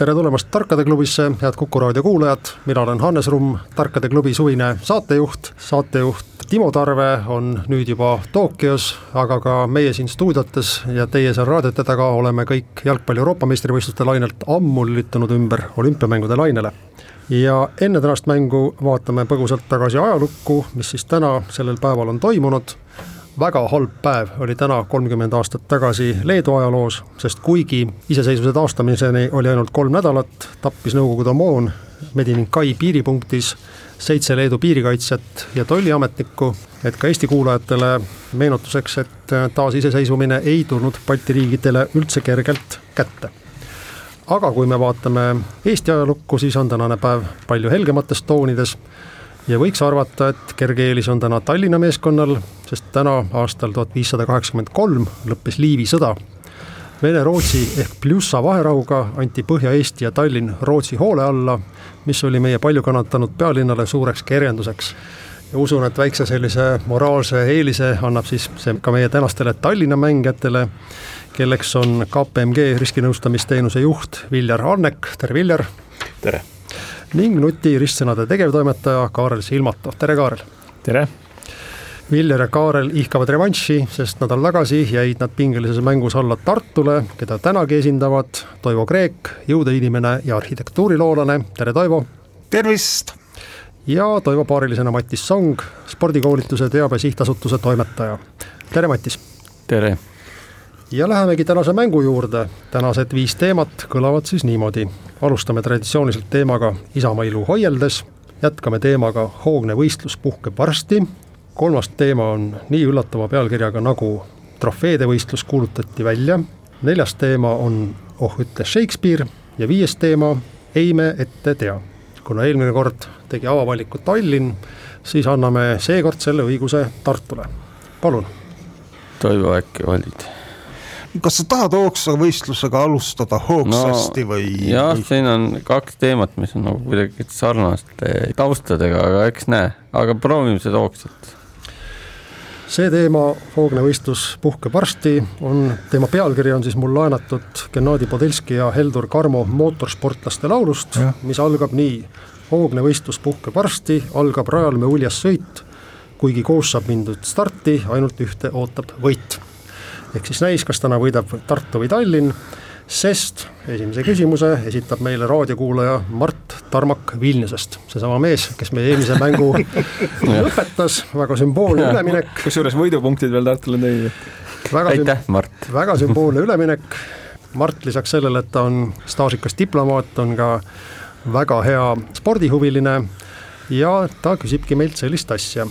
tere tulemast Tarkade klubisse, head Kuku raadio kuulajad, mina olen Hannes Rumm, Tarkade klubi suvine saatejuht. saatejuht Timo Tarve on nüüd juba Tokyos, aga ka meie siin stuudiotes ja teie seal raadiote taga oleme kõik jalgpalli Euroopa meistrivõistluste lainelt ammu lülitunud ümber olümpiamängude lainele. ja enne tänast mängu vaatame põgusalt tagasi ajalukku, mis siis täna, sellel päeval on toimunud väga halb päev oli täna kolmkümmend aastat tagasi Leedu ajaloos, sest kuigi iseseisvuse taastamiseni oli ainult kolm nädalat, tappis Nõukogude moon Medininkai piiripunktis seitse Leedu piirikaitsjat ja tolliametnikku, et ka Eesti kuulajatele meenutuseks, et taasiseseisvumine ei tulnud Balti riikidele üldse kergelt kätte. aga kui me vaatame Eesti ajalukku, siis on tänane päev palju helgemates toonides ja võiks arvata, et kerge eelis on täna Tallinna meeskonnal, sest täna aastal tuhat viissada kaheksakümmend kolm lõppes Liivi sõda. Vene-Rootsi ehk Pljussa vaherahuga anti Põhja-Eesti ja Tallinn Rootsi hoole alla, mis oli meie palju kannatanud pealinnale suureks kerjenduseks. ja usun, et väikse sellise moraalse eelise annab siis see ka meie tänastele Tallinna mängijatele, kelleks on KPMG riskinõustamisteenuse juht Viljar Annek, tere Viljar! tere! Ning Nuti ristsõnade tegevtoimetaja Kaarel Silmatov, tere Kaarel! tere! Viljar ja Kaarel ihkavad revanši, sest nädal tagasi jäid nad pingelises mängus alla Tartule, keda tänagi esindavad Toivo Kreek, jõudeinimene ja arhitektuuriloolane, tere Toivo! tervist! ja Toivo paarilisena Matis Song, spordikoolituse teabe sihtasutuse toimetaja, tere Matis! tere! Ja lähemegi tänase mängu juurde, tänased viis teemat kõlavad siis niimoodi. alustame traditsiooniliselt teemaga Isamaa ilu hoieldes, jätkame teemaga Hoogne võistlus puhkeb varsti, kolmas teema on nii üllatava pealkirjaga nagu Trofeede võistlus kuulutati välja, neljas teema on Oh ütles Shakespeare ja viies teema Ei me ette tea. kuna eelmine kord tegi avavaliku Tallinn, siis anname seekord selle õiguse Tartule, palun. Toivo, äkki valid? Kas sa tahad hoogsavõistlusega alustada hoogsasti no, või? jah, siin on kaks teemat, mis on nagu kuidagi sarnaste taustadega, aga eks näe, aga proovime seda hoogsat. see teema, hoogne võistlus puhkeb varsti, on, teema pealkiri on siis mul laenatud Gennadi Podelski ja Heldur Karmo mootorsportlaste laulust, mis algab nii. hoogne võistlus puhkeb varsti, algab rajal me uljas sõit, kuigi koos saab mindud starti, ainult ühte ootab võit ehk siis näis, kas täna võidab Tartu või Tallinn, sest esimese küsimuse esitab meile raadiokuulaja Mart Tarmak Vilniusest, seesama mees, kes meie eelmise mängu lõpetas, väga sümboolne üleminek. kusjuures võidupunktid veel Tartule tõi. aitäh, Mart! väga sümboolne üleminek, Mart lisaks sellele, et ta on staažikas diplomaat, on ka väga hea spordihuviline ja ta küsibki meilt sellist asja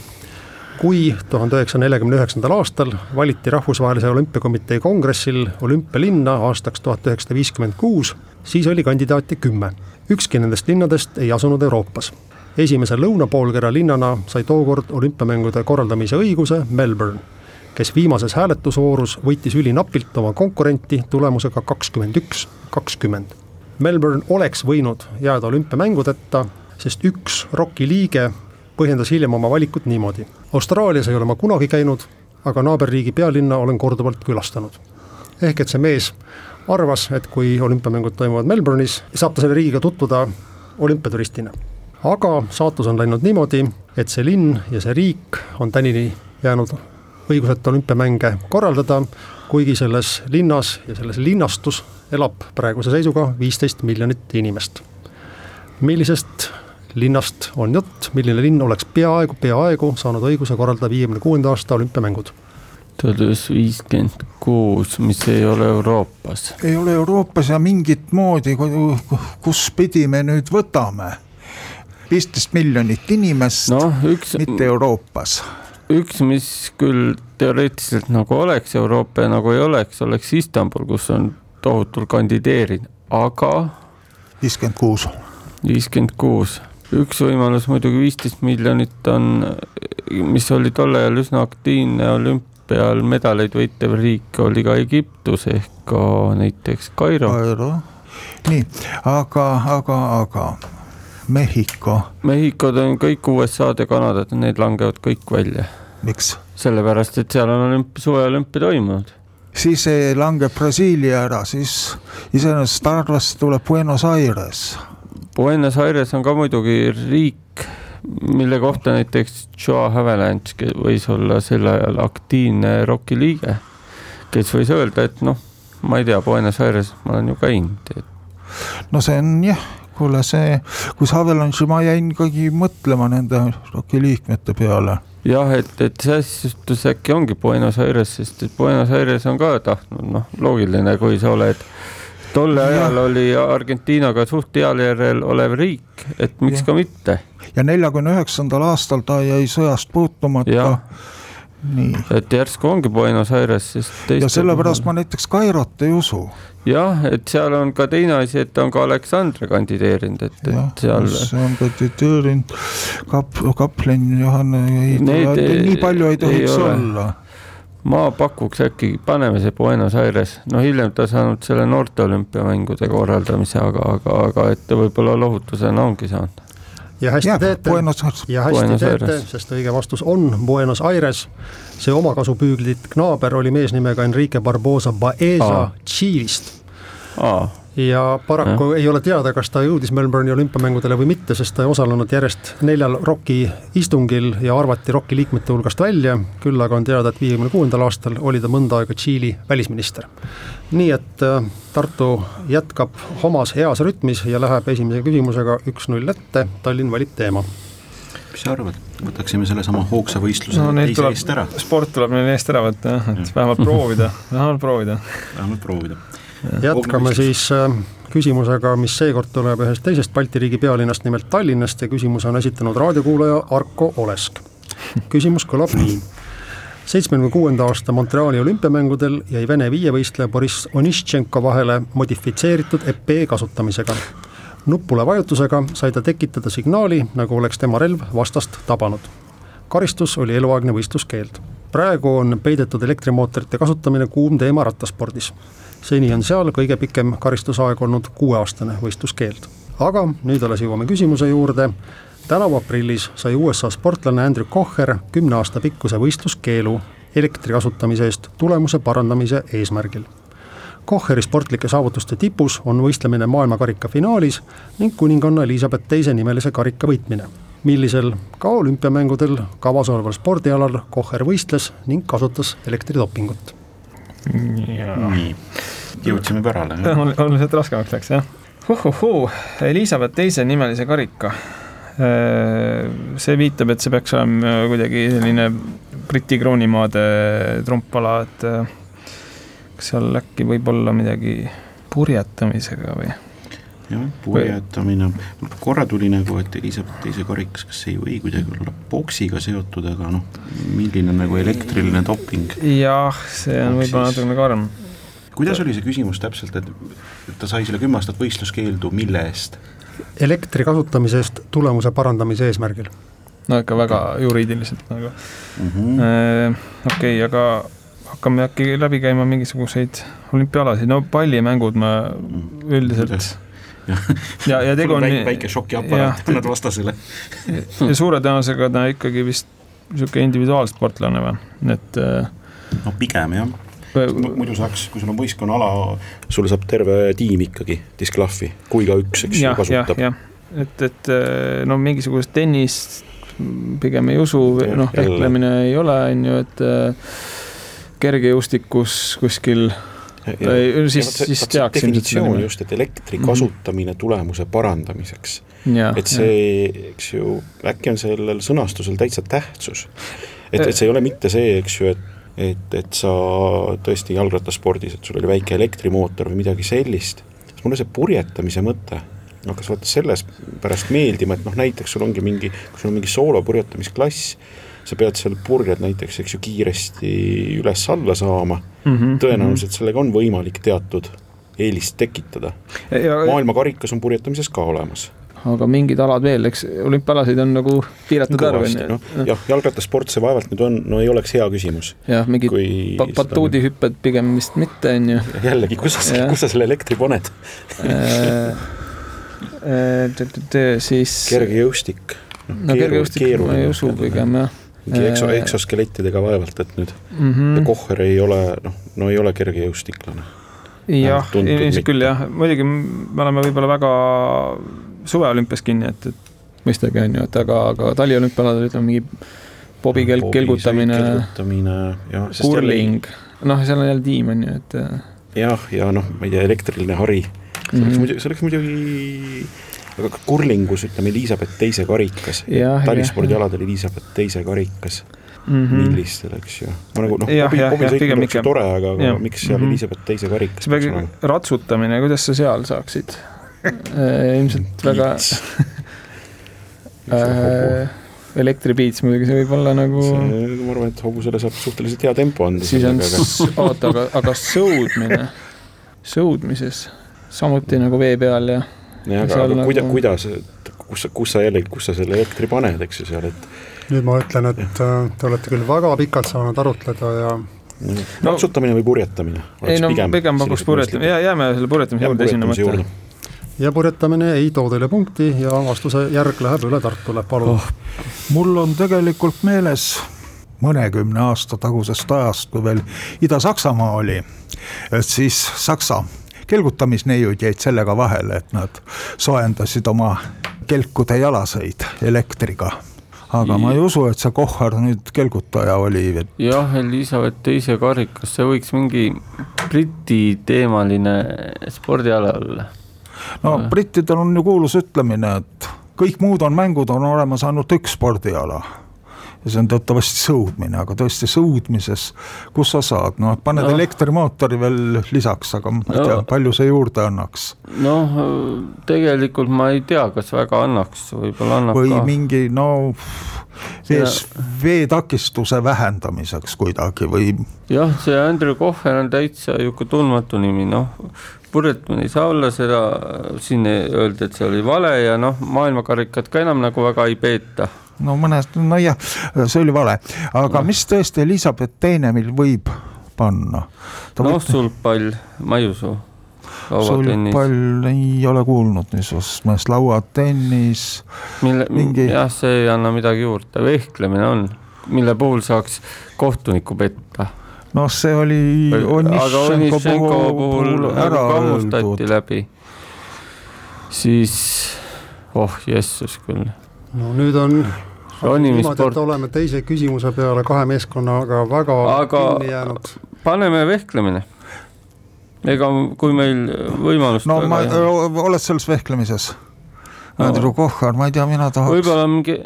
kui tuhande üheksasaja neljakümne üheksandal aastal valiti Rahvusvahelise Olümpiakomitee kongressil olümpialinna aastaks tuhat üheksasada viiskümmend kuus, siis oli kandidaate kümme. ükski nendest linnadest ei asunud Euroopas. esimese lõunapoolkera linnana sai tookord olümpiamängude korraldamise õiguse Melbourne, kes viimases hääletusvoorus võitis ülinapilt oma konkurenti tulemusega kakskümmend üks, kakskümmend. Melbourne oleks võinud jääda olümpiamängudeta, sest üks ROK-i liige põhjendas hiljem oma valikut niimoodi. Austraalias ei ole ma kunagi käinud, aga naaberriigi pealinna olen korduvalt külastanud. ehk et see mees arvas, et kui olümpiamängud toimuvad Melbourne'is, saab ta selle riigiga tutvuda olümpiaturistina. aga saatus on läinud niimoodi, et see linn ja see riik on tänini jäänud õiguseta olümpiamänge korraldada, kuigi selles linnas ja selles linnastus elab praeguse seisuga viisteist miljonit inimest. millisest linnast on jutt, milline linn oleks peaaegu, peaaegu saanud õiguse korraldada viiekümne kuuenda aasta olümpiamängud? tuhat üheksasada viiskümmend kuus, mis ei ole Euroopas. ei ole Euroopas ja mingit moodi, kus pidi me nüüd võtame? viisteist miljonit inimest no,, mitte Euroopas. üks, mis küll teoreetiliselt nagu oleks Euroopa ja nagu ei oleks, oleks Istanbul, kus on tohutult kandideerinud, aga. viiskümmend kuus. viiskümmend kuus üks võimalus muidugi viisteist miljonit on, mis oli tol ajal üsna aktiivne olümp-, olümpial medaleid võitev riik oli ka Egiptus ehk ka näiteks Kairo. Kairo, nii, aga, aga, aga Mehhiko. Mehhikod on kõik USA-d ja Kanadad, need langevad kõik välja. miks? sellepärast, et seal on olümp-, suveolümpia toimunud. siis langeb Brasiilia ära, siis iseenesest arvesse tuleb Buenos Aires. Buenos Aires on ka muidugi riik, mille kohta näiteks Joe Havelange võis olla sel ajal aktiivne ROK-i liige, kes võis öelda, et noh, ma ei tea, Buenos Aires ma olen ju käinud, et no see on jah, kuule see, kus Havelange'i ma jäin ikkagi mõtlema nende ROK-i liikmete peale. Jah, et, et see asjustus äkki ongi Buenos Aires, sest et Buenos Aires on ka tahtnud, noh, loogiline, kui sa oled tol ajal ja. oli Argentiinaga suht heal järjel olev riik, et miks ja. ka mitte. ja neljakümne üheksandal aastal ta jäi sõjast puutumata nii. et järsku ongi Buenos Aires, sest. ja sellepärast ma näiteks Kairot ei usu jah, et seal on ka teine asi, et on ka Aleksandr kandideerinud, et, et seal. see on kandideerinud, kap-, kaplen Johanna, nii palju ei tohiks ei olla ma pakuks äkki, paneme see Buenos Aires, no hiljem ta saanud selle noorte olümpiamängude korraldamise, aga, aga, aga et võib-olla lohutusena ongi saanud. ja hästi ja, teete, ja hästi Buenos teete, sest õige vastus on Buenos Aires. See omakasupüüdlik naaber oli mees nimega Enrique Barbosa Baeza Tšiilist ja paraku ja. ei ole teada, kas ta jõudis Melbourne'i olümpiamängudele või mitte, sest ta ei osalenud järjest neljal ROK-i istungil ja arvati ROK-i liikmete hulgast välja, küll aga on teada, et viiekümne kuuendal aastal oli ta mõnda aega Tšiili välisminister. nii et äh, Tartu jätkab omas heas rütmis ja läheb esimese küsimusega üks-null ette, Tallinn valib teema mis sa arvad, võtaksime sellesama hoogsa võistluse no, teise tuleb, eest ära? sport tuleb neil eest ära võtta jah, et vähemalt proovida, vähemalt proovida. vähemalt proovida jätkame siis äh, küsimusega, mis seekord tuleb ühest teisest Balti riigi pealinnast, nimelt Tallinnast ja küsimuse on esitanud raadiokuulaja Arko Olesk. küsimus kõlab nii. seitsmekümne kuuenda aasta Montreali olümpiamängudel jäi Vene viievõistleja Boriss Oništšenko vahele modifitseeritud epee kasutamisega. nupule vajutusega sai ta tekitada signaali, nagu oleks tema relv vastast tabanud. karistus oli eluaegne võistluskeeld praegu on peidetud elektrimootorite kasutamine kuum teema rattaspordis seni on seal kõige pikem karistusaeg olnud kuueaastane võistluskeeld. aga nüüd alles jõuame küsimuse juurde. tänavu aprillis sai USA sportlane Andrew Kocher kümne aasta pikkuse võistluskeelu elektri kasutamise eest tulemuse parandamise eesmärgil. Kocheri sportlike saavutuste tipus on võistlemine maailmakarika finaalis ning kuninganna Elizabeth teise nimelise karika võitmine, millisel ka olümpiamängudel kavas oleval spordialal Kocher võistles ning kasutas elektridopingut nii, jõudsime pärale. oluliselt raskemaks läks jah. Huhhuhuu, Elizabeth teise nimelise karika. Äh, see viitab, et see peaks olema kuidagi selline Briti kroonimaade trumpala, et kas seal äkki võib olla midagi purjetamisega või? jah, purjetamine, korra tuli nagu, et Elizabeth teise karikas, kas ei või kuidagi olla poksiga seotud, aga noh, milline nagu elektriline doping. jah, see on võib-olla natukene karm. Kuidas oli see küsimus täpselt, et ta sai selle kümme aastat võistluskeeldu, mille eest? elektri kasutamise eest tulemuse parandamise eesmärgil. no ikka väga juriidiliselt nagu mm -hmm.. okei okay,, aga hakkame äkki läbi käima mingisuguseid olümpiaalasid, no pallimängud ma mhm. üldiselt mm ja, ja tegu on väike, väike šokiaparaat annad vastasele ja suure tõenäosusega ta ikkagi vist niisugune individuaalsportlane või, et. Äh, no pigem jah muidu saaks, kui sul on võistkonnaala, sulle saab terve tiim ikkagi disklahvi, kui ka üks, eks ju, kasutab. et, et äh, no mingisugust tennist pigem ei usu, noh, vehklemine ei ole, on ju, et äh, kergejõustikus kuskil ei, siis, siis teaks definitsioon just, et elektri mhm. kasutamine mm -hmm. tulemuse parandamiseks. et see, eks ju, äkki on sellel sõnastusel täitsa tähtsus. et, et see ei ole mitte see, eks ju, et et, et sa tõesti jalgrattaspordis, et sul oli väike elektrimootor või midagi sellist, siis mulle see purjetamise mõte hakkas vaata selles pärast meeldima, et noh, näiteks sul ongi mingi, kui sul on mingi soolopurjetamisklass, sa pead seal purjed näiteks, eks ju, kiiresti üles-alla saama mm, -hmm. tõenäoliselt sellega on võimalik teatud eelist tekitada. maailmakarikas on purjetamises ka olemas aga mingid alad veel, eks olümpiaalasid on nagu piiratud arv on ju. jah, jalgrattasport see vaevalt nüüd on, no ei oleks hea küsimus. jah, mingid batuudihüpped pigem vist mitte, on ju. jällegi, kus sa, kus sa selle elektri paned äh, äh, siis. kergejõustik. no kergejõustik ma ei usu pigem jah mingi ekso, äh, eksoskelettidega vaevalt, et nüüd mm -hmm. ja Kohver ei ole, noh, no ei ole kergejõustiklane. jah, ilmselt küll jah, muidugi me oleme võib-olla väga suveolümpias kinni, et, et mõistagi on ju, et aga, aga taliolümpialadel ütleme mingi bobikelk, kelgutamine, kelgutamine, kurling, noh, seal on jälle tiim on ju, et. jah, ja noh, ma ei tea, elektriline hari, see oleks -hmm. muidugi, see oleks muidugi aga kurlingus ütleme Elizabeth teise karikas, talispordialadel Elizabeth teise karikas mm -hmm. millistel, eks ju. ma nagu noh, hobisõit ju tore, aga, aga miks seal mm -hmm. Elizabeth teise karikas peaks olema? ratsutamine, kuidas sa seal saaksid Äh, ilmselt väga äh, elektripiits muidugi, see võib olla nagu. ma arvan, et hobusele saab suhteliselt hea tempo anda. siis on, oota, aga, aga sõudmine, sõudmises samuti nagu vee peal ja. jah, aga, aga nagu... kuidas, kuidas, kus sa, kus sa jällegi, kus sa selle elektri paned, eks ju seal, et. nüüd ma ütlen, et äh, te olete küll väga pikalt saanud arutleda ja no, ratsutamine või purjetamine? ei no pigem, pigem pakuks purjetamine, jääme selle purjetamise juurde esimene mõte ja purjetamine ei too teile punkti ja vastuse järg läheb üle Tartule, palun oh,. mul on tegelikult meeles mõnekümne aasta tagusest ajast, kui veel Ida-Saksamaa oli, et siis Saksa kelgutamisneiud jäid sellega vahele, et nad soojendasid oma kelkude jalaseid elektriga aga ma ei usu, et see Kohver nüüd kelgutaja oli. jah, Elizabeth teise karikas, see võiks mingi Briti teemaline spordiala olla no brittidel on ju kuulus ütlemine, et kõik muud on mängud, on olemas ainult üks spordiala ja see on teatavasti sõudmine, aga tõesti sõudmises, kus sa saad, noh, paned no. elektrimootori veel lisaks, aga ma ei no. tea, palju see juurde annaks. noh, tegelikult ma ei tea, kas väga annaks, võib-olla annab või ka. mingi no vees, veetakistuse vähendamiseks kuidagi või. jah, see Andrew Kohver on täitsa niisugune tundmatu nimi, noh purjetamine ei saa olla, seda siin öeldi, et see oli vale ja noh, maailmakarikat ka enam nagu väga ei peeta. no mõnest, nojah, see oli vale, aga no. mis tõesti Elizabeth teine meil võib panna? noh võt..., sulgpall, ma ei usu. sulgpall ei ole kuulnud niisugusest mõnest lauatennis. mille mingi..., jah, see ei anna midagi juurde, vehklemine on, mille puhul saaks kohtunikku petta noh, see oli Onišenko puhul, puhul ära kammustati läbi, siis oh jessus küll. no nüüd on niimoodi, et oleme teise küsimuse peale kahe meeskonnaga väga aga kinni jäänud. paneme vehklemine. ega kui meil võimalust no ma, oled selles vehklemises no.? Andrew Kohar, ma ei tea, mina tahaks. võib-olla mingi,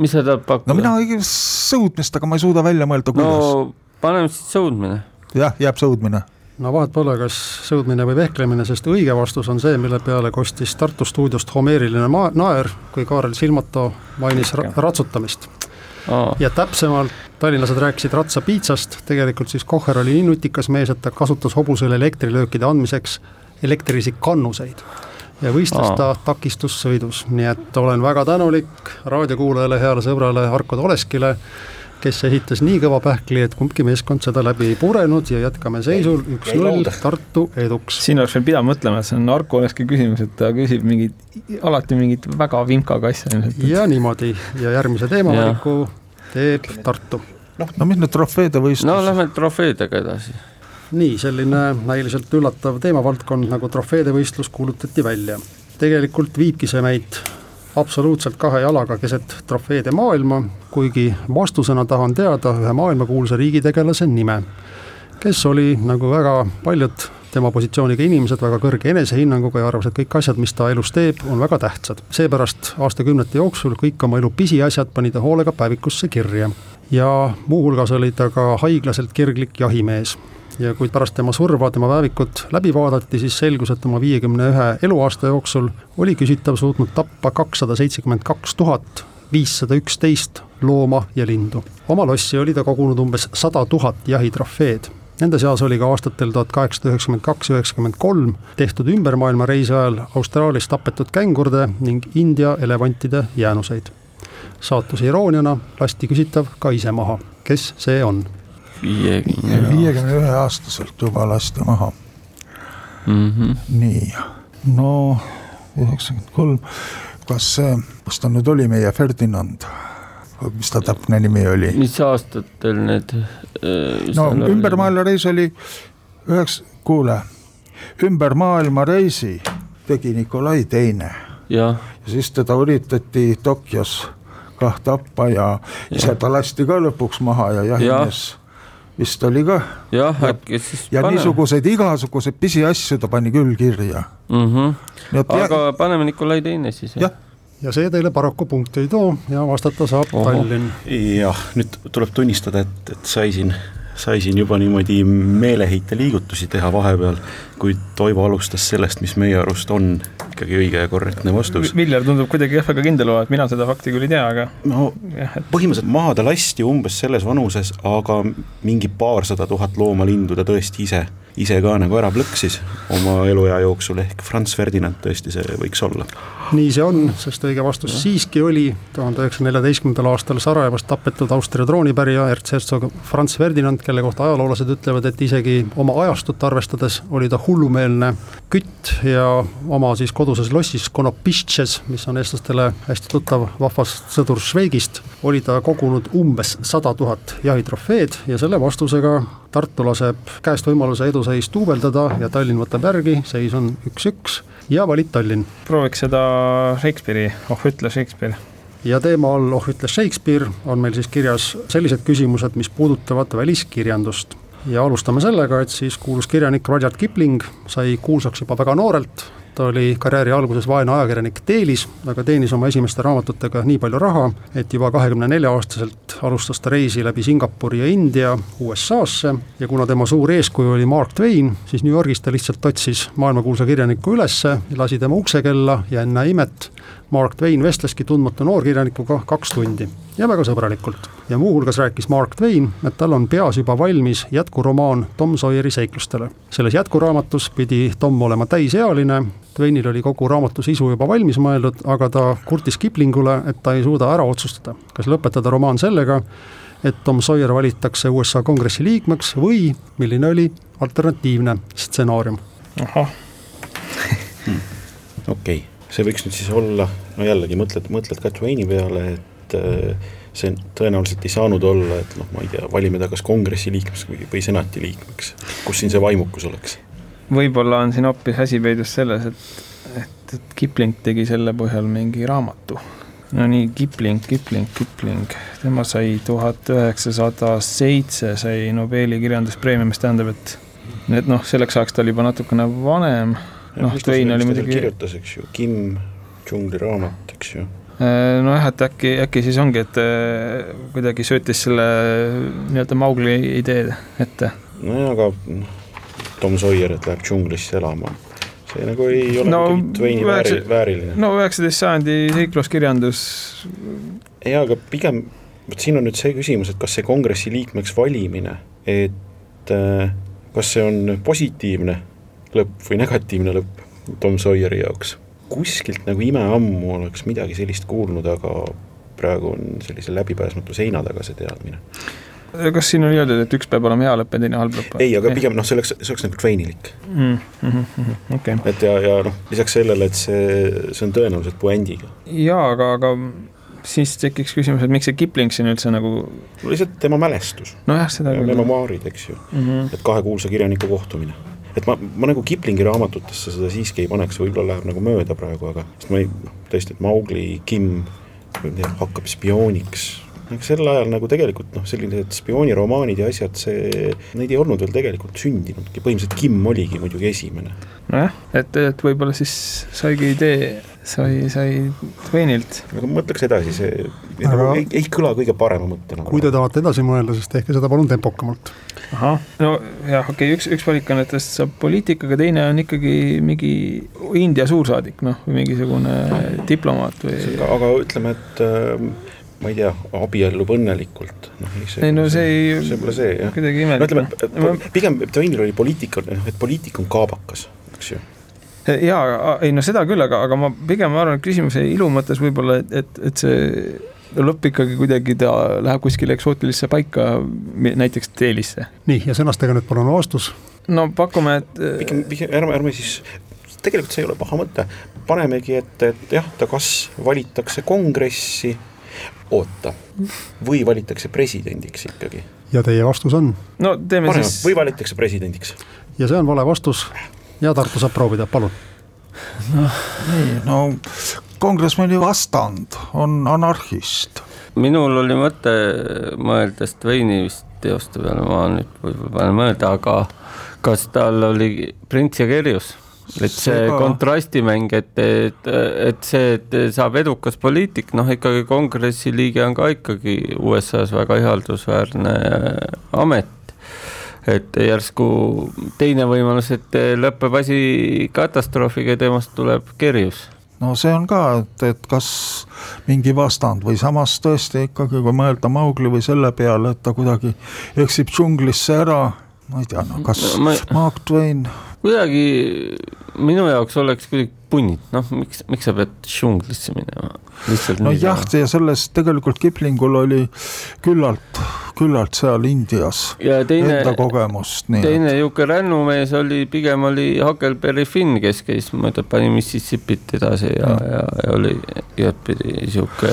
mis sa tahad pakkuda? no mina sõudmist, aga ma ei suuda välja mõelda, kuidas no paneme siis sõudmine. jah, jääb sõudmine. No vahet pole, kas sõudmine või vehklemine, sest õige vastus on see, mille peale kostis Tartu stuudiost homeeriline maa, naer, kui Kaarel Silmato mainis ra ratsutamist. Oh.. ja täpsemalt tallinlased rääkisid ratsapiitsast, tegelikult siis Kohver oli nii nutikas mees, et ta kasutas hobusele elektrilöökide andmiseks elektrilisi kannuseid. Ja võistles oh. ta takistussõidus, nii et olen väga tänulik raadiokuulajale, heale sõbrale Arko Toleskile kes esitas nii kõva pähkli, et kumbki meeskond seda läbi ei purenud ja jätkame seisul üks-null Tartu eduks. siin oleks veel pidama mõtlema, et see on Arko Oleski küsimus, et ta küsib mingit, alati mingit väga vimkaga asja ilmselt. ja niimoodi ja järgmise teemavaliku teeb Tartu. noh, no mis need trofeede võistlus? no lähme trofeedega edasi. nii, selline näiliselt üllatav teemavaldkond nagu trofeede võistlus kuulutati välja. tegelikult viibki see meid absoluutselt kahe jalaga keset trofeede maailma, kuigi vastusena tahan teada ühe maailmakuulsa riigitegelase nime, kes oli, nagu väga paljud tema positsiooniga inimesed, väga kõrge enesehinnanguga ja arvas, et kõik asjad, mis ta elus teeb, on väga tähtsad. seepärast aastakümnete jooksul kõik oma elu pisiasjad pani ta hoolega päevikusse kirja. ja muuhulgas oli ta ka haiglaselt kirglik jahimees ja kui pärast tema surva tema päevikut läbi vaadati, siis selgus, et oma viiekümne ühe eluaasta jooksul oli küsitav suutnud tappa kakssada seitsekümmend kaks tuhat viissada üksteist looma ja lindu. oma lossi oli ta kogunud umbes sada tuhat jahitrofeed Nende seas oli ka aastatel tuhat kaheksasada üheksakümmend kaks, üheksakümmend kolm tehtud ümbermaailmareisi ajal Austraalias tapetud kängurde ning India elevantide jäänuseid. saatuse irooniana lasti küsitav ka ise maha, kes see on? Viiekümne. viiekümne ühe aastaselt juba lasti maha mm. -hmm. nii, no üheksakümmend kolm, kas, kas ta nüüd oli meie Ferdinand? mis ta täpne nimi oli? mis aastatel need äh,? no ümber maailma reis oli üheks, kuule, ümber maailma reisi tegi Nikolai Teine. ja siis teda üritati Tokyos kah tappa ja ise ta lasti ka lõpuks maha ja jahimees ja vist oli ka. jah, äkki siis. ja pane. niisuguseid igasuguseid pisiasju ta pani küll kirja mm. -hmm. aga ja... paneme Nikolai Teine siis. jah ja see teile paraku punkti ei too ja vastata saab Oho. Tallinn. jah, nüüd tuleb tunnistada, et, et sai siin, sai siin juba niimoodi meeleheite liigutusi teha vahepeal, kui Toivo alustas sellest, mis meie arust on ikkagi õige ja korrektne vastus. Viljar tundub kuidagi jah väga kindel olevat, mina seda fakti küll ei tea, aga. no jah, et... põhimõtteliselt maha ta lasti umbes selles vanuses, aga mingi paarsada tuhat looma-lindu ta tõesti ise ise ka nagu ära plõksis oma eluea jooksul, ehk Franz Ferdinand tõesti see võiks olla. nii see on, sest õige vastus ja. siiski oli tuhande üheksasaja neljateistkümnendal aastal Sarajevos tapetud Austria troonipärija ertshertsog Franz Ferdinand, kelle kohta ajaloolased ütlevad, et isegi oma ajastut arvestades oli ta hullumeelne kütt ja oma siis koduses lossis Konopistšes, mis on eestlastele hästi tuttav vahvas sõdur Šveigist, oli ta kogunud umbes sada tuhat jahitrofeed ja selle vastusega Tartu laseb käest võimaluse eduseis duubeldada ja Tallinn võtab järgi, seis on üks-üks ja valib Tallinn. prooviks seda Shakespeare'i, oh ütle Shakespeare ja teema all Oh ütles Shakespeare on meil siis kirjas sellised küsimused, mis puudutavad väliskirjandust. Ja alustame sellega, et siis kuulus kirjanik Rudyard Kipling sai kuulsaks juba väga noorelt, ta oli karjääri alguses vaene ajakirjanik Delis, aga teenis oma esimeste raamatutega nii palju raha, et juba kahekümne nelja aastaselt alustas ta reisi läbi Singapuri ja India USA-sse ja kuna tema suur eeskuju oli Mark Twain, siis New Yorgis ta lihtsalt otsis maailmakuulsa kirjaniku ülesse, lasi tema uksekella ja ennäe imet, Mark Twain vestleski tundmatu noorkirjanikuga kaks tundi ja väga sõbralikult. ja muuhulgas rääkis Mark Twain, et tal on peas juba valmis jätkuromaan Tom Sawyeri seiklustele. selles jätkuraamatus pidi Tom olema täisealine, Twainil oli kogu raamatu sisu juba valmis mõeldud, aga ta kurtis Kiplingule, et ta ei suuda ära otsustada, kas lõpetada romaan sellega, et Tom Sawyer valitakse USA kongressi liikmeks või milline oli alternatiivne stsenaarium. ahah hmm. okei okay see võiks nüüd siis olla, no jällegi mõtled, mõtled ka Twaini peale, et äh, see tõenäoliselt ei saanud olla, et noh, ma ei tea, valime ta kas kongressi liikmeks või, või senati liikmeks, kus siin see vaimukus oleks? võib-olla on siin hoopis asi peidus selles, et, et, et Kipling tegi selle põhjal mingi raamatu. no nii, Kipling, Kipling, Kipling, tema sai tuhat üheksasada seitse sai Nobeli kirjanduspreemia, mis tähendab, et et noh, selleks ajaks ta oli juba natukene vanem noh, Twain oli muidugi. kirjutas, eks ju, Kim džungli raamat, eks ju äh, nojah, et äkki, äkki siis ongi, et äh, kuidagi söötis selle nii-öelda Maugli idee ette. nojah, aga Tom Sawyer, et läheb džunglisse elama, see nagu ei ole no, Twaini üheksa, vääriline. no üheksateist sajandi seikluskirjandus. jaa, aga pigem, vot siin on nüüd see küsimus, et kas see kongressi liikmeks valimine, et äh, kas see on positiivne lõpp või negatiivne lõpp Tom Sawyeri jaoks. kuskilt nagu imeammu oleks midagi sellist kuulnud, aga praegu on sellise läbipääsmatu seina taga see teadmine. kas siin on öeldud, et üks peab olema hea lõpp ja teine halb lõpp? ei, aga pigem noh, see oleks, see oleks nagu treinilik mm. -hmm, okay. et ja, ja noh, lisaks sellele, et see, see on tõenäoliselt puändiga. jaa, aga, aga siis tekiks küsimus, et miks see Kipling siin üldse nagu lihtsalt tema mälestus. nojah, seda küll. memomaarid, eks ju mm, -hmm. et kahe kuulsa kirjaniku kohtumine et ma, ma nagu Kiplingi raamatutesse seda siiski ei paneks, võib-olla läheb nagu mööda praegu, aga sest ma ei, noh, tõesti, et Maugli, Kim hakkab spiooniks, sel ajal nagu tegelikult noh, sellised spiooniromaanid ja asjad, see, neid ei olnud veel tegelikult sündinudki, põhimõtteliselt Kim oligi muidugi esimene. nojah, et, et võib-olla siis saigi idee sai, sai Twainilt. aga mõtleks edasi, see aga... ei, ei kõla kõige parema mõttena. kui te tahate edasi mõelda, siis tehke seda palun tempokamalt. ahah, no jah, okei okay,, üks, üks valikanetest saab poliitikaga, teine on ikkagi mingi India suursaadik, noh, või mingisugune diplomaat või. aga ütleme, et äh, ma ei tea, abiellub õnnelikult, noh ei no see ei, see pole see jah. kuidagi imelik. no ütleme, et pigem Twainil oli poliitika, noh et poliitik on kaabakas, eks ju jaa, ei no seda küll, aga, aga ma pigem arvan, et küsimuse ilu mõttes võib-olla, et, et, et see lõpp ikkagi kuidagi ta läheb kuskile eksootilisse paika, näiteks Delisse. nii, ja sõnastage nüüd palun vastus. no pakume, et. pigem, pigem ärme, ärme siis, tegelikult see ei ole paha mõte, panemegi ette, et jah, ta kas valitakse kongressi, oota, või valitakse presidendiks ikkagi. ja teie vastus on? no teeme Paneme, siis. või valitakse presidendiks. ja see on vale vastus ja Tartu saab proovida, palun. noh, nii, no kongressmani vastand on anarhist. minul oli mõte mõeldes Twaini vist teoste peale, ma nüüd võib-olla panen mõelda, aga kas tal oli Prints ja Kerjus? et see Sega... kontrastimäng, et, et, et see, et saab edukas poliitik, noh ikkagi kongressi liige on ka ikkagi USA-s väga ihaldusväärne amet et järsku teine võimalus, et lõpeb asi katastroofiga ja temast tuleb kerjus no see on ka, et, et kas mingi vastand või samas tõesti ikkagi, kui mõelda Maugli või selle peale, et ta kuidagi eksib džunglisse ära, ma ei tea, no kas no, ma... Mark Twain. kuidagi minu jaoks oleks kuidagi punnid, noh, miks, miks sa pead džunglisse minema? Nojah, ja selles tegelikult Kiplingul oli küllalt küllalt seal Indias teine, enda kogemust. teine niisugune rännumees oli, pigem oli Huckleberry Finn, kes käis mööda, pani Mississippi't edasi ja, ja, ja, ja oli igatpidi sihuke.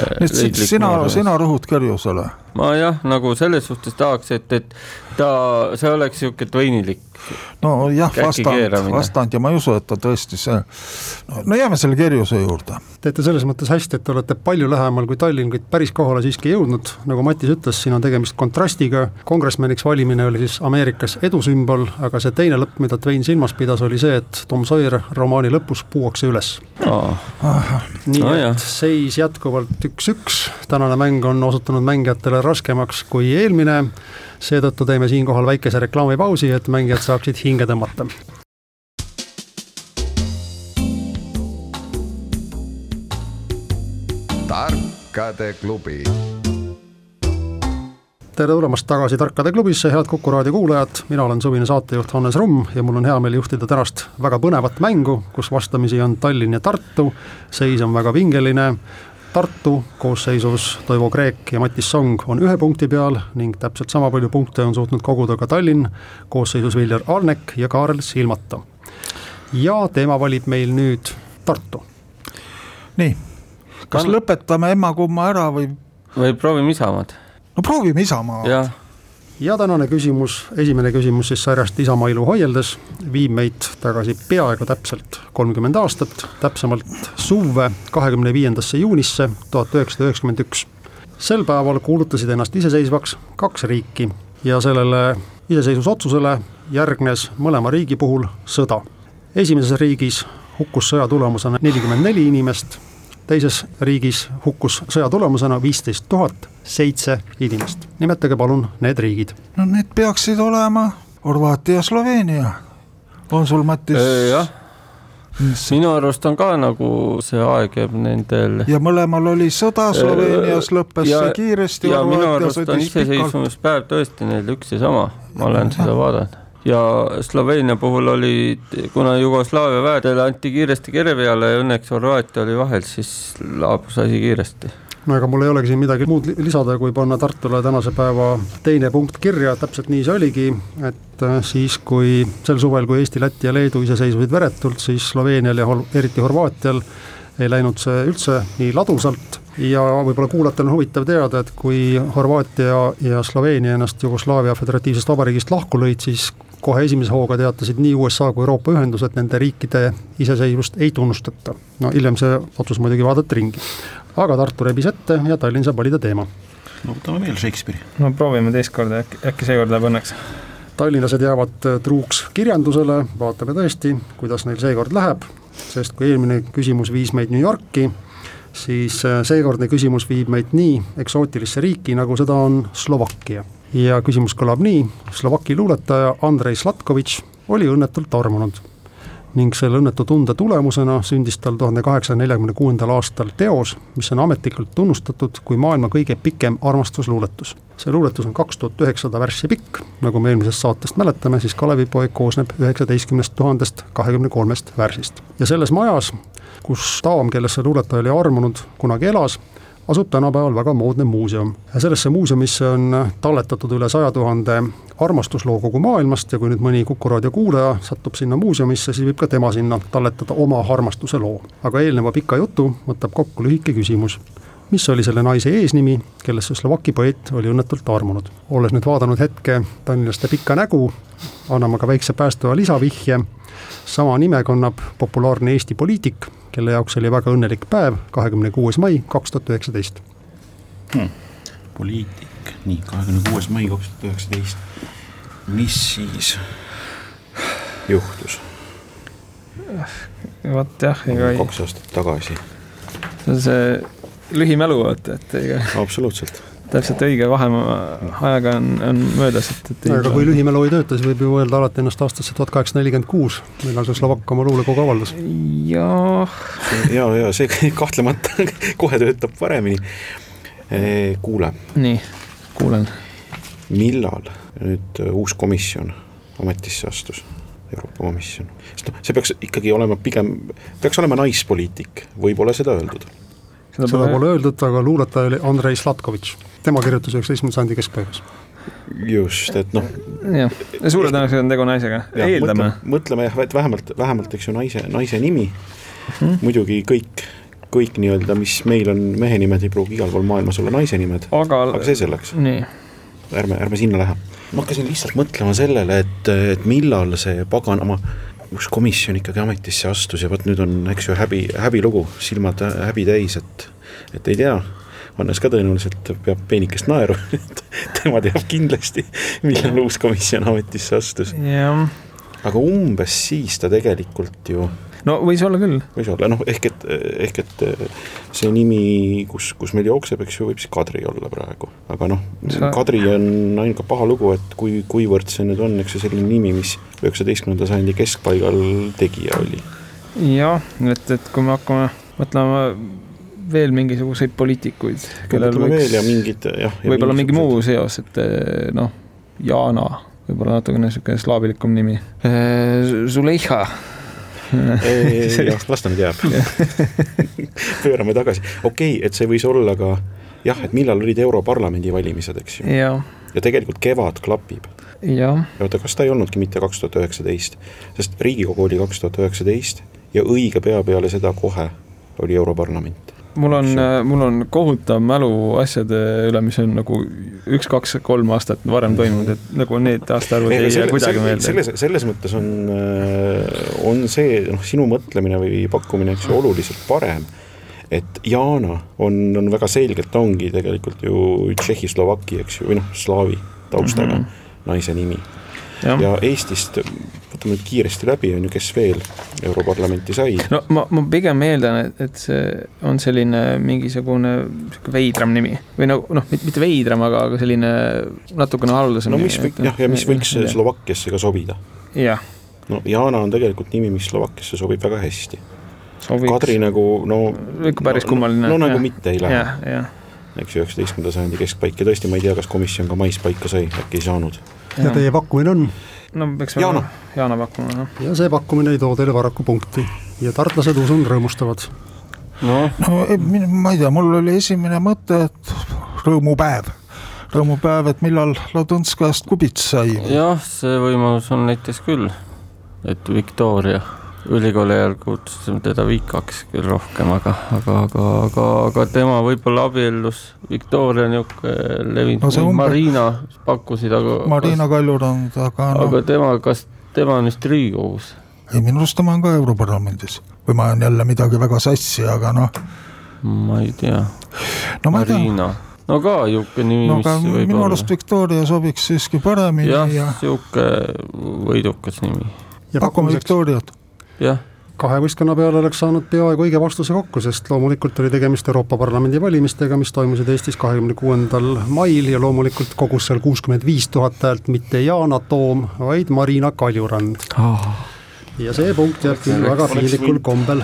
sina, sina rõhud Kerjusele? ma jah, nagu selles suhtes tahaks, et, et ta, see oleks sihuke tweinilik nojah, vastand, vastand ja ma ei usu, et ta tõesti see, no jääme selle Kerjuse juurde. teete selles mõttes hästi, et te olete palju lähemal kui Tallinn, kuid päris kohale siiski jõudnud, nagu Matis ütles, siin on tegemist kontrastiga, kongressmeniks valimine oli siis Ameerikas edusümbol, aga see teine lõpp, mida Twain silmas pidas, oli see, et Tom Sawyer romaani lõpus puuakse üles. Oh.. nii no, et seis jätkuvalt üks-üks, tänane mäng on osutunud mängijatele raskemaks kui eelmine. Seetõttu teeme siinkohal väikese reklaamipausi, et mängijad saaksid hinge tõmmata. Tarkade klubi tere tulemast tagasi Tarkade klubisse, head Kuku raadio kuulajad, mina olen suvine saatejuht Hannes Rumm ja mul on hea meel juhtida tänast väga põnevat mängu, kus vastamisi on Tallinn ja Tartu, seis on väga pingeline, Tartu koosseisus Toivo Kreek ja Matis Song on ühe punkti peal ning täpselt sama palju punkte on suutnud koguda ka Tallinn koosseisus Viljar Alnek ja Kaarel Silmata. ja teema valib meil nüüd Tartu. nii, kas Kann... lõpetame emma-kumma ära või? või proovime Isamaad? no proovime Isamaad ja tänane küsimus, esimene küsimus siis sarjast Isamaa ilu hoieldes, viib meid tagasi peaaegu täpselt kolmkümmend aastat, täpsemalt suve kahekümne viiendasse juunisse tuhat üheksasada üheksakümmend üks. sel päeval kuulutasid ennast iseseisvaks kaks riiki ja sellele iseseisvusotsusele järgnes mõlema riigi puhul sõda. esimeses riigis hukkus sõja tulemusena nelikümmend neli inimest teises riigis hukkus sõja tulemusena viisteist tuhat seitse inimest. nimetage palun need riigid. no need peaksid olema Horvaatia ja Sloveenia. on sul, Mattis? jah minu arust on ka nagu see aeg jääb nendel. ja mõlemal oli sõda, Sloveenias lõppes ja, see kiiresti. ja minu arust on iseseisvumispäev tõesti neil üks ja sama, ma olen seda vaadanud ja Sloveenia puhul oli, kuna Jugoslaavia väedele anti kiiresti kere peale ja õnneks Horvaatia oli vahel, siis laabus asi kiiresti. No ega mul ei olegi siin midagi muud lisada, kui panna Tartule tänase päeva teine punkt kirja, täpselt nii see oligi, et äh, siis, kui sel suvel, kui Eesti, Läti ja Leedu iseseisvusid veretult, siis Sloveenial ja eriti Horvaatial ei läinud see üldse nii ladusalt. Ja võib-olla kuulajatel on huvitav teada, et kui Horvaatia ja Sloveenia ennast Jugoslaavia Föderatiivsest Vabariigist lahku lõid, siis kohe esimese hooga teatasid nii USA kui Euroopa ühendus, et nende riikide iseseisvust ei tunnustata. no hiljem see otsus muidugi vaadati ringi. aga Tartu rebis ette ja Tallinn saab valida teema. no võtame veel Shakespeare'i. no proovime teist korda, äkki, äkki seekord läheb õnneks. tallinlased jäävad truuks kirjandusele, vaatame tõesti, kuidas neil seekord läheb, sest kui eelmine küsimus viis meid New Yorki, siis äh, seekordne küsimus viib meid nii eksootilisse riiki, nagu seda on Slovakkia ja küsimus kõlab nii, Slovaki luuletaja Andrei Slatkovitš oli õnnetult armunud. ning selle õnnetu tunde tulemusena sündis tal tuhande kaheksasaja neljakümne kuuendal aastal teos, mis on ametlikult tunnustatud kui maailma kõige pikem armastusluuletus. see luuletus on kaks tuhat üheksasada värssi pikk, nagu me eelmisest saatest mäletame, siis Kalevipoeg koosneb üheksateistkümnest tuhandest kahekümne kolmest värsist. ja selles majas, kus daam, kellest see luuletaja oli armunud, kunagi elas, asub tänapäeval väga moodne muuseum. sellesse muuseumisse on talletatud üle saja tuhande armastusloo kogu maailmast ja kui nüüd mõni Kuku raadio kuulaja satub sinna muuseumisse, siis võib ka tema sinna talletada oma armastuse loo. aga eelneva pika jutu võtab kokku lühike küsimus mis oli selle naise eesnimi, kellesse Slovaki poeet oli õnnetult armunud. olles nüüd vaadanud hetke tallinlaste pikka nägu, anname ka väikse päästeva lisavihje, sama nime kannab populaarne Eesti poliitik, kelle jaoks oli väga õnnelik päev, kahekümne kuues mai kaks tuhat üheksateist. Hmm. poliitik, nii, kahekümne kuues mai kaks tuhat üheksateist. mis siis juhtus? vot jah, ega ei. kaks aastat tagasi. see on see lühimälu, vaata, et ega. absoluutselt täpselt õige vaheajaga on, on möödas, et, et. aga kui lühimälu ei tööta, siis võib ju öelda alati ennast aastasse tuhat kaheksasada nelikümmend kuus, millal see Slovakkia oma luulekogu avaldas. jah. ja, ja see kahtlemata kohe töötab paremini. kuule. nii, kuulen. millal nüüd uus komisjon ametisse astus? Euroopa Komisjon, sest noh, see peaks ikkagi olema pigem, peaks olema naispoliitik, võib-olla seda öeldud seda, seda pole öeldud, aga luuletaja oli Andrei Slatkovitš tema kirjutas üheksateistkümnenda sajandi keskpaigas. just, et noh. jah, suure tõenäosusega on tegu naisega, eeldame. mõtleme jah, et vähemalt, vähemalt eks ju naise, naise nimi mm, -hmm. muidugi kõik, kõik nii-öelda, mis meil on mehe nimed, ei pruugi igal pool maailmas olla naise nimed, aga, aga see selleks. ärme, ärme sinna lähe. ma hakkasin lihtsalt mõtlema sellele, et, et millal see paganama üks komisjon ikkagi ametisse astus ja vot nüüd on, eks ju, häbi, häbilugu, silmad häbi täis, et, et ei tea Hannes ka tõenäoliselt peab peenikest naeru et tema teab kindlasti, millal uus komisjon ametisse astus. aga umbes siis ta tegelikult ju no võis olla küll. võis olla, noh, ehk et, ehk et see nimi, kus, kus meil jookseb, eks ju, võib siis Kadri olla praegu. aga noh Sa..., Kadri on ainult ka paha lugu, et kui, kuivõrd see nüüd on, eks ju, selline nimi, mis üheksateistkümnenda sajandi keskpaigal tegija oli. jah, et, et kui me hakkame mõtlema veel mingisuguseid poliitikuid, kellel võiks, võib-olla mingi muu seos, et eh, noh, Jana, võib-olla natukene niisugune slaabilikum nimi. Eh, Zuleiha jah, las ta nüüd jääb pöörame tagasi, okei okay,, et see võis olla ka jah, et millal olid Europarlamendi valimised, eks ju. ja tegelikult kevad klapib. ja oota, kas ta ei olnudki mitte kaks tuhat üheksateist, sest Riigikogu oli kaks tuhat üheksateist ja õige pea peale seda kohe oli Europarlament mul on, mul on kohutav mälu asjade üle, mis on nagu üks, kaks, kolm aastat varem toimunud, et nagu need aastaarvud ei jää kuidagi meelde. selles, selles mõttes on, on see, noh, sinu mõtlemine või pakkumine, eks ju, oluliselt parem. et Jana on, on väga selgelt, ongi tegelikult ju Tšehhi-Slovaki, eks ju, või noh, slaavi taustaga mm -hmm. naise nimi. ja Eestist vaatame kiiresti läbi, on ju, kes veel Europarlamenti sai. no ma, ma pigem eeldan, et, et see on selline mingisugune sihuke veidram nimi või no noh, mitte veidram, aga, aga selline natukene haruldasem. no mis võik, jah, ja mis võiks. Slovakkiasse ka sobida. jah. no Jana on tegelikult nimi, mis Slovakkiasse sobib väga hästi. Kadri nagu no. ikka päris no, kummaline. no, nagu ja. mitte ei lähe eks ju, üheksateistkümnenda sajandi keskpaik ja tõesti, ma ei tea, kas komisjon ka mais paika sai, äkki ei saanud. ja teie pakkumine on? no peaks Jaana, Jaana pakkuma, jah. ja see pakkumine ei too teile paraku punkti ja tartlased, usun, rõõmustavad. no, no ma ei tea, mul oli esimene mõte, et rõõmupäev rõõmupäev, et millal Ladõnskajast Kubits sai. jah, see võimalus on näiteks küll, et Victoria ülikooli ajal kutsusime teda Vikaks küll rohkem, aga, aga, aga, aga, aga tema võib-olla abiellus Victoria niisugune levinud no, umbe... Marina pakkusid, aga. Marina kas... Kaljurand, aga no.. aga tema, kas tema on vist Riigikogus? ei, minu arust tema on ka Europarlamendis või ma olen jälle midagi väga sassi, aga noh. ma ei tea no,. Marina no ka niisugune nimi no,, mis võib minu arust Victoria sobiks siiski paremini jah ja..., niisugune võidukas nimi. pakume Victoriat jah kahe võistkonna peale oleks saanud peaaegu õige vastuse kokku, sest loomulikult oli tegemist Euroopa Parlamendi valimistega, mis toimusid Eestis kahekümne kuuendal mail ja loomulikult kogus seal kuuskümmend viis tuhat häält mitte Yana Toom, vaid Marina Kaljurand. Oh.. ja see punkt jääb küll väga piinlikul kombel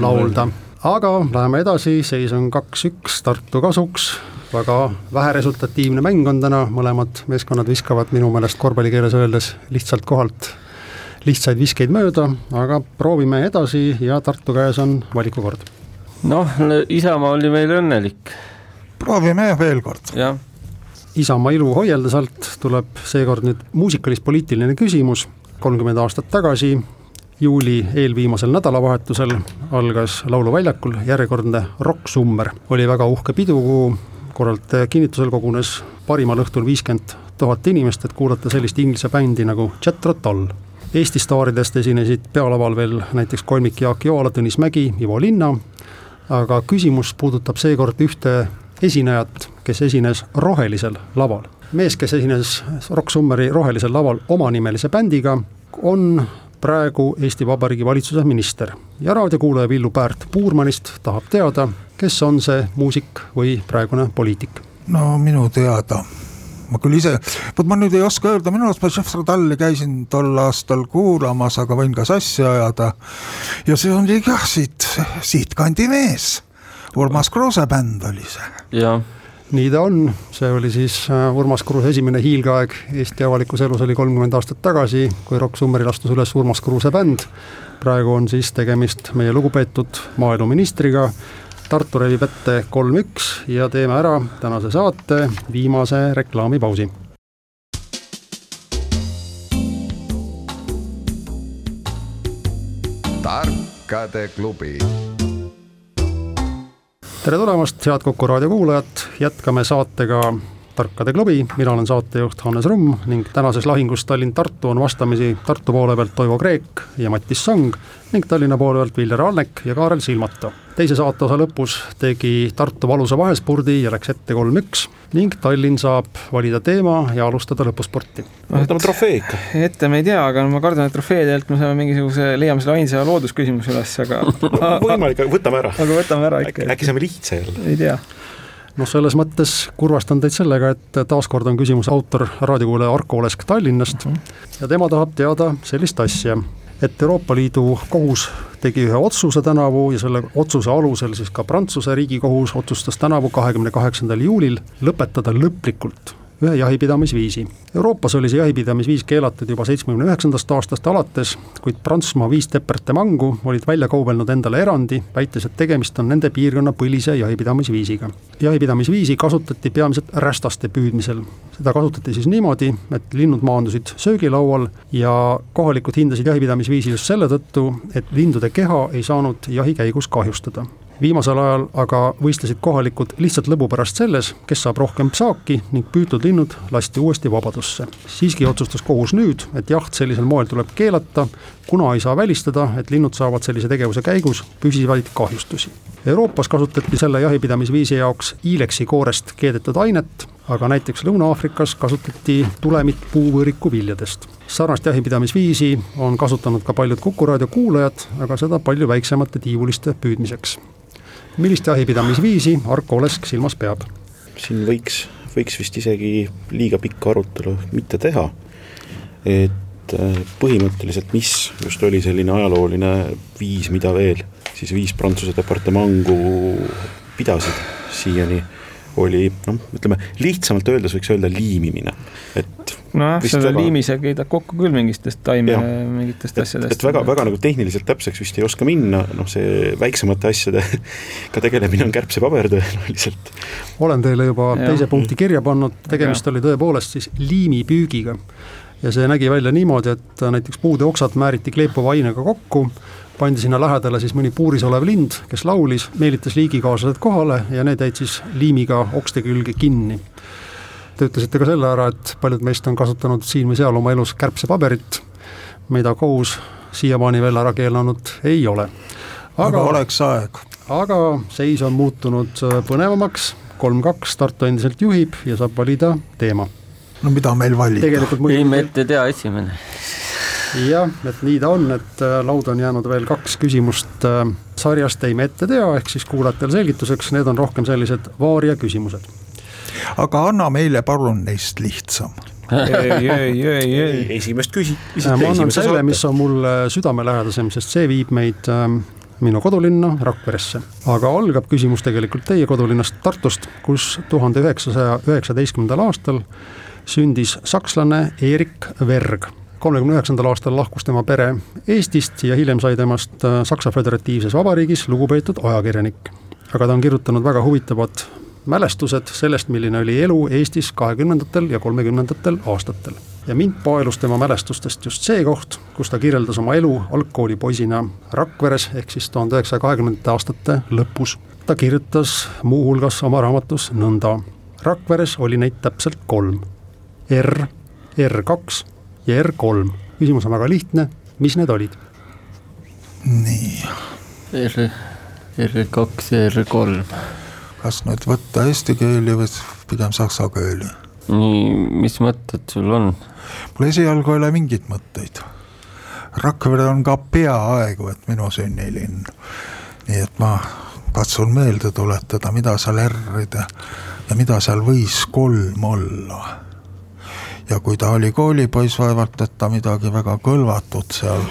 laulda. aga läheme edasi, seis on kaks-üks Tartu kasuks, väga väheresultatiivne mäng on täna, mõlemad meeskonnad viskavad minu meelest korvpallikeeles öeldes lihtsalt kohalt lihtsaid viskeid mööda, aga proovime edasi ja Tartu käes on valikukord. noh, Isamaa oli meil õnnelik. proovime veel kord. jah. Isamaa ilu hoialdasalt tuleb seekord nüüd muusikalis-poliitiline küsimus, kolmkümmend aastat tagasi juuli eelviimasel nädalavahetusel algas Lauluväljakul järjekordne rokksummer. oli väga uhke pidu, kuhu korraldajate kinnitusel kogunes parimal õhtul viiskümmend tuhat inimest, et kuulata sellist inglise bändi nagu Jethro Tull Eesti staaridest esinesid pealaval veel näiteks kolmik Jaak Joala, Tõnis Mägi, Ivo Linna, aga küsimus puudutab seekord ühte esinejat, kes esines rohelisel laval. mees, kes esines Rock Summeri rohelisel laval omanimelise bändiga, on praegu Eesti Vabariigi valitsuse minister ja raadiokuulaja Villu Päärt Puurmanist tahab teada, kes on see muusik või praegune poliitik? no minu teada ma küll ise, vot ma nüüd ei oska öelda, minu arust ma Jeffrey Talli käisin tol aastal kuulamas, aga võin ka sassi ajada. ja see oli jah, siit, siitkandi mees. Urmas Kruuse bänd oli see. jah nii ta on, see oli siis äh, Urmas Kruuse esimene hiilgeaeg Eesti avalikus elus oli kolmkümmend aastat tagasi, kui Rock Summeril astus üles Urmas Kruuse bänd. praegu on siis tegemist meie lugupeetud maaeluministriga Tartu revib ette kolm-üks ja teeme ära tänase saate viimase reklaamipausi. tarkade klubi. tere tulemast, head Kuku raadio kuulajad, jätkame saatega Tarkade klubi, mina olen saatejuht Hannes Rumm ning tänases lahingus Tallinn-Tartu on vastamisi Tartu poole pealt Toivo Kreek ja Mattis Sang ning Tallinna poole pealt Viljar Alnek ja Kaarel Silmata teise saateosa lõpus tegi Tartu valusa vahespurdi ja läks ette kolm-üks ning Tallinn saab valida teema ja alustada lõpusporti. võtame trofee ikka. ette me ei tea, aga ma kardan, et trofeedelt me saame mingisuguse, leiame selle ainsa loodusküsimuse üles, aga võimalik, aga võtame ära. aga võtame ära ikka. äkki saame lihtsa jälle? ei tea noh, selles mõttes kurvastan teid sellega, et taaskord on küsimuse autor raadiokuulaja Arko Olesk Tallinnast. Mm -hmm. ja tema tahab teada sellist asja. Et Euroopa Liidu kohus tegi ühe otsuse tänavu ja selle otsuse alusel siis ka Prantsuse riigikohus otsustas tänavu, kahekümne kaheksandal juulil lõpetada lõplikult ühe jahipidamisviisi. Euroopas oli see jahipidamisviis keelatud juba seitsmekümne üheksandast aastast alates, kuid Prantsusmaa viis departemangu olid välja kaubelnud endale erandi, väites, et tegemist on nende piirkonna põlise jahipidamisviisiga. jahipidamisviisi kasutati peamiselt rästaste püüdmisel. seda kasutati siis niimoodi, et linnud maandusid söögilaual ja kohalikud hindasid jahipidamisviisi just selle tõttu, et lindude keha ei saanud jahi käigus kahjustada viimasel ajal aga võistlesid kohalikud lihtsalt lõbu pärast selles, kes saab rohkem saaki ning püütud linnud lasti uuesti vabadusse. siiski otsustas kohus nüüd, et jaht sellisel moel tuleb keelata, kuna ei saa välistada, et linnud saavad sellise tegevuse käigus püsivaid kahjustusi. Euroopas kasutati selle jahipidamisviisi jaoks iileksi koorest keedetud ainet, aga näiteks Lõuna-Aafrikas kasutati tulemit puuvõõriku viljadest. sarnast jahipidamisviisi on kasutanud ka paljud Kuku raadio kuulajad, aga seda palju väiksemate tiivuliste püüdmiseks millist jahipidamisviisi Arko Olesk silmas peab? siin võiks, võiks vist isegi liiga pikka arutelu mitte teha, et äh, põhimõtteliselt, mis just oli selline ajalooline viis, mida veel siis viis Prantsuse departemangu pidasid siiani oli noh, ütleme lihtsamalt öeldes võiks öelda liimimine, et. Nojah, selle väga... liimisega heidab kokku küll mingitest taime, mingitest asjadest. et väga, väga nagu tehniliselt täpseks vist ei oska minna, noh, see väiksemate asjadega tegelemine on kärbsepaber tõenäoliselt. olen teile juba ja. teise punkti kirja pannud, tegemist ja. oli tõepoolest siis liimipüügiga ja see nägi välja niimoodi, et näiteks puude oksad määriti kleepuva ainega kokku pandi sinna lähedale siis mõni puuris olev lind, kes laulis, meelitas liigikaaslased kohale ja need jäid siis liimiga okste külge kinni. Te ütlesite ka selle ära, et paljud meist on kasutanud siin või seal oma elus kärbsepaberit, mida kohus siiamaani veel ära keelanud ei ole. aga oleks aeg. aga seis on muutunud äh, põnevamaks, kolm-kaks, Tartu endiselt juhib ja saab valida teema. no mida meil valida? ei, me ette tea esimene jah, et nii ta on, et äh, lauda on jäänud veel kaks küsimust äh, sarjast Ei me ette tea, ehk siis kuulajatele selgituseks, need on rohkem sellised vaaria küsimused. Aga anna meile palun neist lihtsam. ei, ei, ei, ei. esimest küsi-. ma annan selle, mis on mulle südamelähedasem, sest see viib meid ähm, minu kodulinna Rakveresse. aga algab küsimus tegelikult teie kodulinnast Tartust, kus tuhande üheksasaja üheksateistkümnendal aastal sündis sakslane Erik Verg. kolmekümne üheksandal aastal lahkus tema pere Eestist ja hiljem sai temast äh, Saksa Föderatiivses Vabariigis lugupeetud ajakirjanik. aga ta on kirjutanud väga huvitavad mälestused sellest, milline oli elu Eestis kahekümnendatel ja kolmekümnendatel aastatel. ja mind paelus tema mälestustest just see koht, kus ta kirjeldas oma elu algkoolipoisina Rakveres, ehk siis tuhande üheksasaja kahekümnendate aastate lõpus. ta kirjutas muuhulgas oma raamatus nõnda. Rakveres oli neid täpselt kolm R, R2 ja R3. küsimus on väga lihtne, mis need olid? nii. R, R2 ja R3. Kas nüüd võtta eesti keeli või pigem saksa keeli? nii, mis mõtted sul on? mul esialgu ei ole mingeid mõtteid. Rakvere on ka peaaegu et minu sünnilinn. nii et ma katsun meelde tuletada, mida seal R-ide ja mida seal võis kolm olla ja kui ta oli koolipoiss, vaevalt et ta midagi väga kõlvatut seal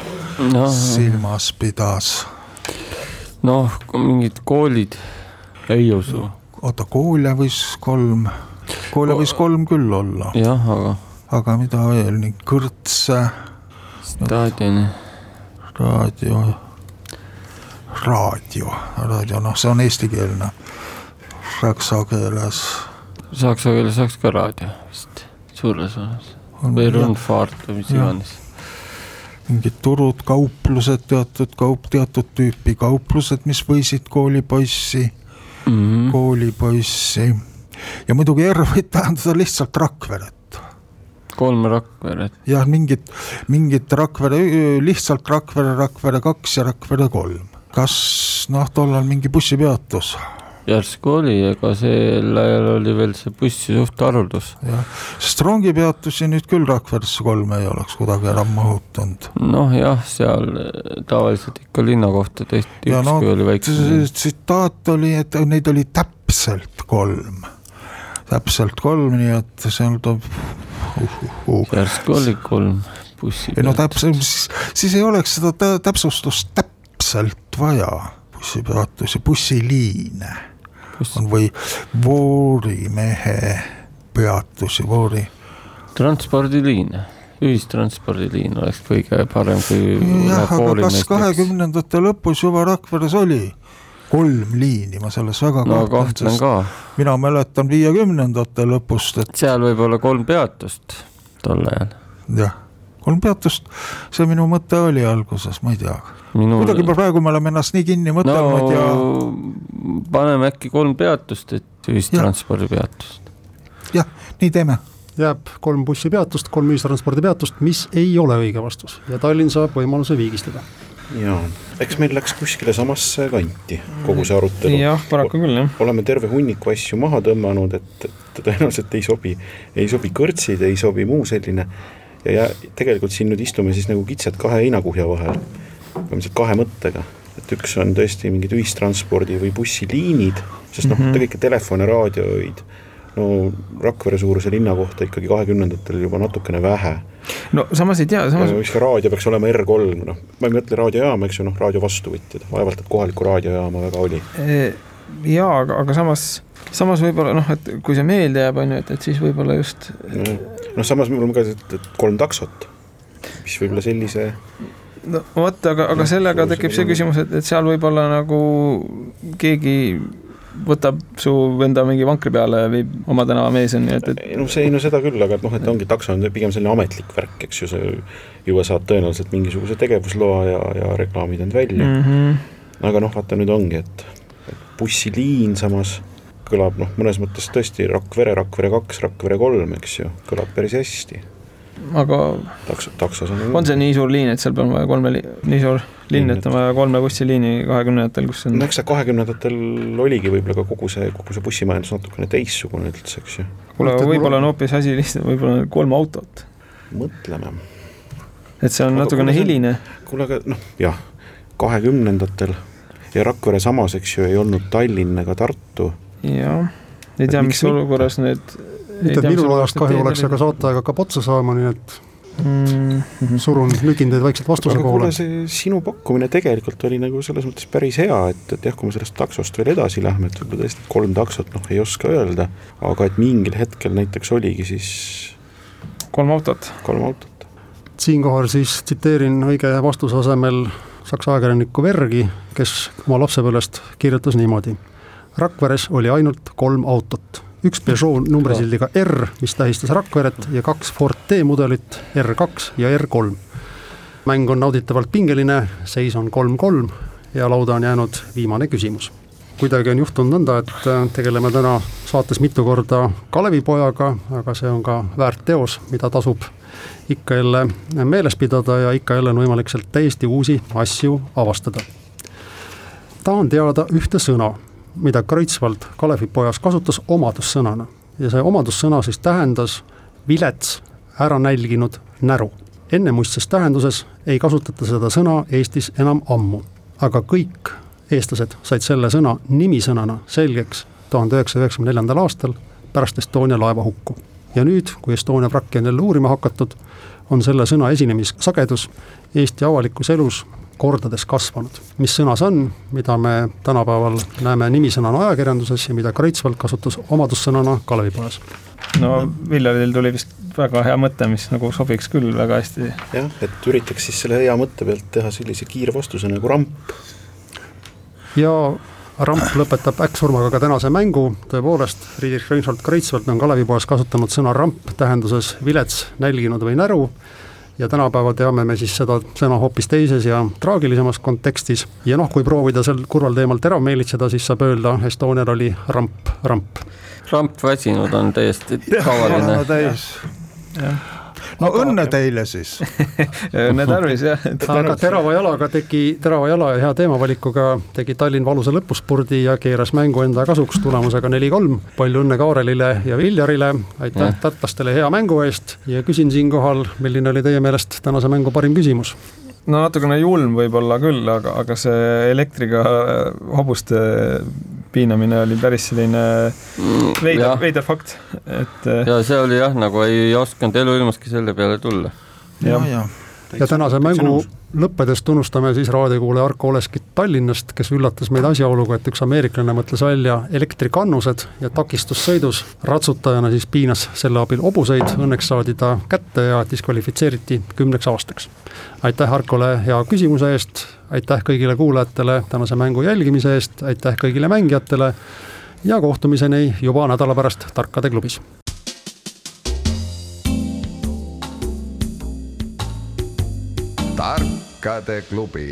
no. silmas pidas. noh, mingid koolid, ei usu. oota, koole võis kolm, koole võis kolm küll olla. jah, aga. aga mida veel, nii kõrtse. staadioni. raadio, raadio, raadio, noh, see on eestikeelne. saksa keeles. Saksa keeles saaks ka raadio vist suures osas või rundfaart või mis iganes. mingid turud, kauplused, teatud kaup, teatud tüüpi kauplused, mis võisid koolipoissi mm, -hmm. koolipoissi ja muidugi R võib tähendada lihtsalt Rakveret kolm Rakveret. jah, mingit, mingit Rakvere, lihtsalt Rakvere, Rakvere kaks ja Rakvere kolm. kas noh, tollal mingi bussipeatus järsku oli, ega sel ajal oli veel see bussi suht haruldus. jah, sest rongipeatusi nüüd küll Rakveresse kolm ei oleks kuidagi ära mahutanud. noh jah, seal tavaliselt ikka linna kohta tehti üks no,, kui oli väike. tsitaat oli, et neid oli täpselt kolm, täpselt kolm, nii et seal tuleb uh,. Uh, uh. järsku oli kolm bussi. ei no täpselt, siis, siis ei oleks seda täpsustust täpselt vaja bussipeatusi, bussiliine on või voorimehe peatusi, voori. transpordiliin, ühistranspordiliin oleks kõige parem kui. jah, aga kas kahekümnendate lõpus juba Rakveres oli kolm liini, ma selles väga no, kahtlen ka. mina mäletan viiekümnendate lõpust, et. seal võib olla kolm peatust tol ajal. jah, kolm peatust, see minu mõte oli alguses, ma ei tea Minul... kuidagi praegu me oleme ennast nii kinni mõtelnud no, ja. paneme äkki kolm peatust, et ühistranspordipeatust. jah, nii teeme. jääb kolm bussipeatust, kolm ühistranspordipeatust, mis ei ole õige vastus ja Tallinn saab võimaluse viigistada jaa, eks meil läks kuskile samasse kanti kogu see arutelu. jah, paraku küll, jah. oleme terve hunniku asju maha tõmmanud, et, et tõenäoliselt ei sobi, ei sobi kõrtsid, ei sobi muu selline ja, ja tegelikult siin nüüd istume siis nagu kitsed kahe heinakuhja vahel põhimõtteliselt kahe mõttega, et üks on tõesti mingid ühistranspordi või bussiliinid, sest noh mm -hmm., tegelikult telefone, raadioid, no Rakvere suuruse linna kohta ikkagi kahekümnendatel juba natukene vähe. no samas ei tea, samas. mis ka raadio peaks olema R3, noh, ma ei mõtle raadiojaama, eks ju, noh, raadio vastuvõtjad, vaevalt et kohalikku raadiojaama väga oli. Jaa, aga, aga samas, samas võib-olla noh, et kui see meelde jääb, on ju, et, et siis võib-olla just. noh, samas mul on ka, et kolm taksot, mis võib-olla sellise no vot, aga, aga sellega tekib see küsimus, et, et seal võib-olla nagu keegi võtab su enda mingi vankri peale viib oma tänava mees on ju, et, et. no see, no seda küll, aga noh, et ongi takso on pigem selline ametlik värk, eks ju, sa juba saad tõenäoliselt mingisuguse tegevusloa ja, ja reklaamid end välja mm. -hmm. aga noh, vaata nüüd ongi, et, et bussiliin samas kõlab noh, mõnes mõttes tõesti Rakvere, Rakvere kaks, Rakvere kolm, eks ju, kõlab päris hästi aga takso, taksos on on see nii suur liin, et seal peab vaja kolme, nii suur linn, et on vaja kolme bussiliini kahekümnendatel, kus on no eks see kahekümnendatel oligi võib-olla ka kogu see, kogu see bussimajandus natukene teistsugune üldse, eks ju. kuule, aga võib-olla on hoopis asi lihtsalt, võib-olla kolm autot. mõtleme. et see on aga natukene hiline. kuule, aga noh, jah, kahekümnendatel ja Rakvere samas, eks ju, ei olnud Tallinn ega Tartu. Jah, ei tea, mis olukorras need mitte, et minul ajast kahju oleks, aga saateaeg hakkab otsa saama, nii et mm -hmm. surun, nügin teid vaikselt vastuse poole. see sinu pakkumine tegelikult oli nagu selles mõttes päris hea, et, et jah, kui me sellest taksost veel edasi lähme, et võib-olla tõesti kolm taksot, noh, ei oska öelda, aga et mingil hetkel näiteks oligi siis kolm autot. kolm autot. siinkohal siis tsiteerin õige vastuse asemel saksa ajakirjanikku Vergi, kes oma lapsepõlvest kirjutas niimoodi. Rakveres oli ainult kolm autot üks Peugeot numbrisildiga R, mis tähistas Rakveret ja kaks Ford T-mudelit R2 ja R3. mäng on nauditavalt pingeline, seis on kolm-kolm ja lauda on jäänud viimane küsimus. kuidagi on juhtunud nõnda, et äh, tegeleme täna saates mitu korda Kalevipojaga, aga see on ka väärt teos, mida tasub ikka jälle meeles pidada ja ikka jälle on võimalik sealt täiesti uusi asju avastada. tahan teada ühte sõna mida Kreutzwald Kalevipojas kasutas omadussõnana ja see omadussõna siis tähendas vilets, ära nälginud näru. ennemuistses tähenduses ei kasutata seda sõna Eestis enam ammu, aga kõik eestlased said selle sõna nimisõnana selgeks tuhande üheksasaja üheksakümne neljandal aastal pärast Estonia laevahukku. ja nüüd, kui Estonia vrakki on jälle uurima hakatud, on selle sõna esinемissagedus Eesti avalikus elus kordades kasvanud. mis sõna see on, mida me tänapäeval näeme nimisõnana ajakirjanduses ja mida Kreutzwald kasutas omadussõnana Kalevipojas? no Viljaril tuli vist väga hea mõte, mis nagu sobiks küll väga hästi. jah, et üritaks siis selle hea mõtte pealt teha sellise kiirvastuse nagu ramp. ja ramp lõpetab äkksurmaga ka tänase mängu, tõepoolest, Friedrich Reinhold Kreutzwald on Kalevipojas kasutanud sõna ramp tähenduses vilets, nälginud või näru ja tänapäeval teame me siis seda sõna hoopis teises ja traagilisemas kontekstis. ja noh, kui proovida sel kurval teemal terav meelitseda, siis saab öelda, Estonial oli ramp, ramp. ramp väsinud on täiesti tavaline. täis. jah no aga, õnne teile siis õnne tarvis jah. aga terava jalaga tegi, terava jala ja hea teemavalikuga tegi Tallinn valusa lõpuspurdi ja keeras mängu enda kasuks tulemusega neli-kolm. palju õnne Kaarelile ja Viljarile, aitäh tartlastele hea mängu eest ja küsin siinkohal, milline oli teie meelest tänase mängu parim küsimus? no natukene julm võib-olla küll, aga, aga see elektriga hobuste piinamine oli päris selline mm, veider, veider fakt, et. Äh, ja see oli jah, nagu ei osanud eluilmaski selle peale tulla. ja, ja, ja tänase mängu lõppedes tunnustame siis raadiokuulaja Arko Oleskit Tallinnast, kes üllatas meid asjaoluga, et üks ameeriklane mõtles välja elektrikannused ja takistussõidus ratsutajana siis piinas selle abil hobuseid, õnneks saadi ta kätte ja diskvalifitseeriti kümneks aastaks. aitäh Arkole hea küsimuse eest, aitäh kõigile kuulajatele tänase mängu jälgimise eest, aitäh kõigile mängijatele ja kohtumiseni juba nädala pärast Tarkade klubis. tarkade klubi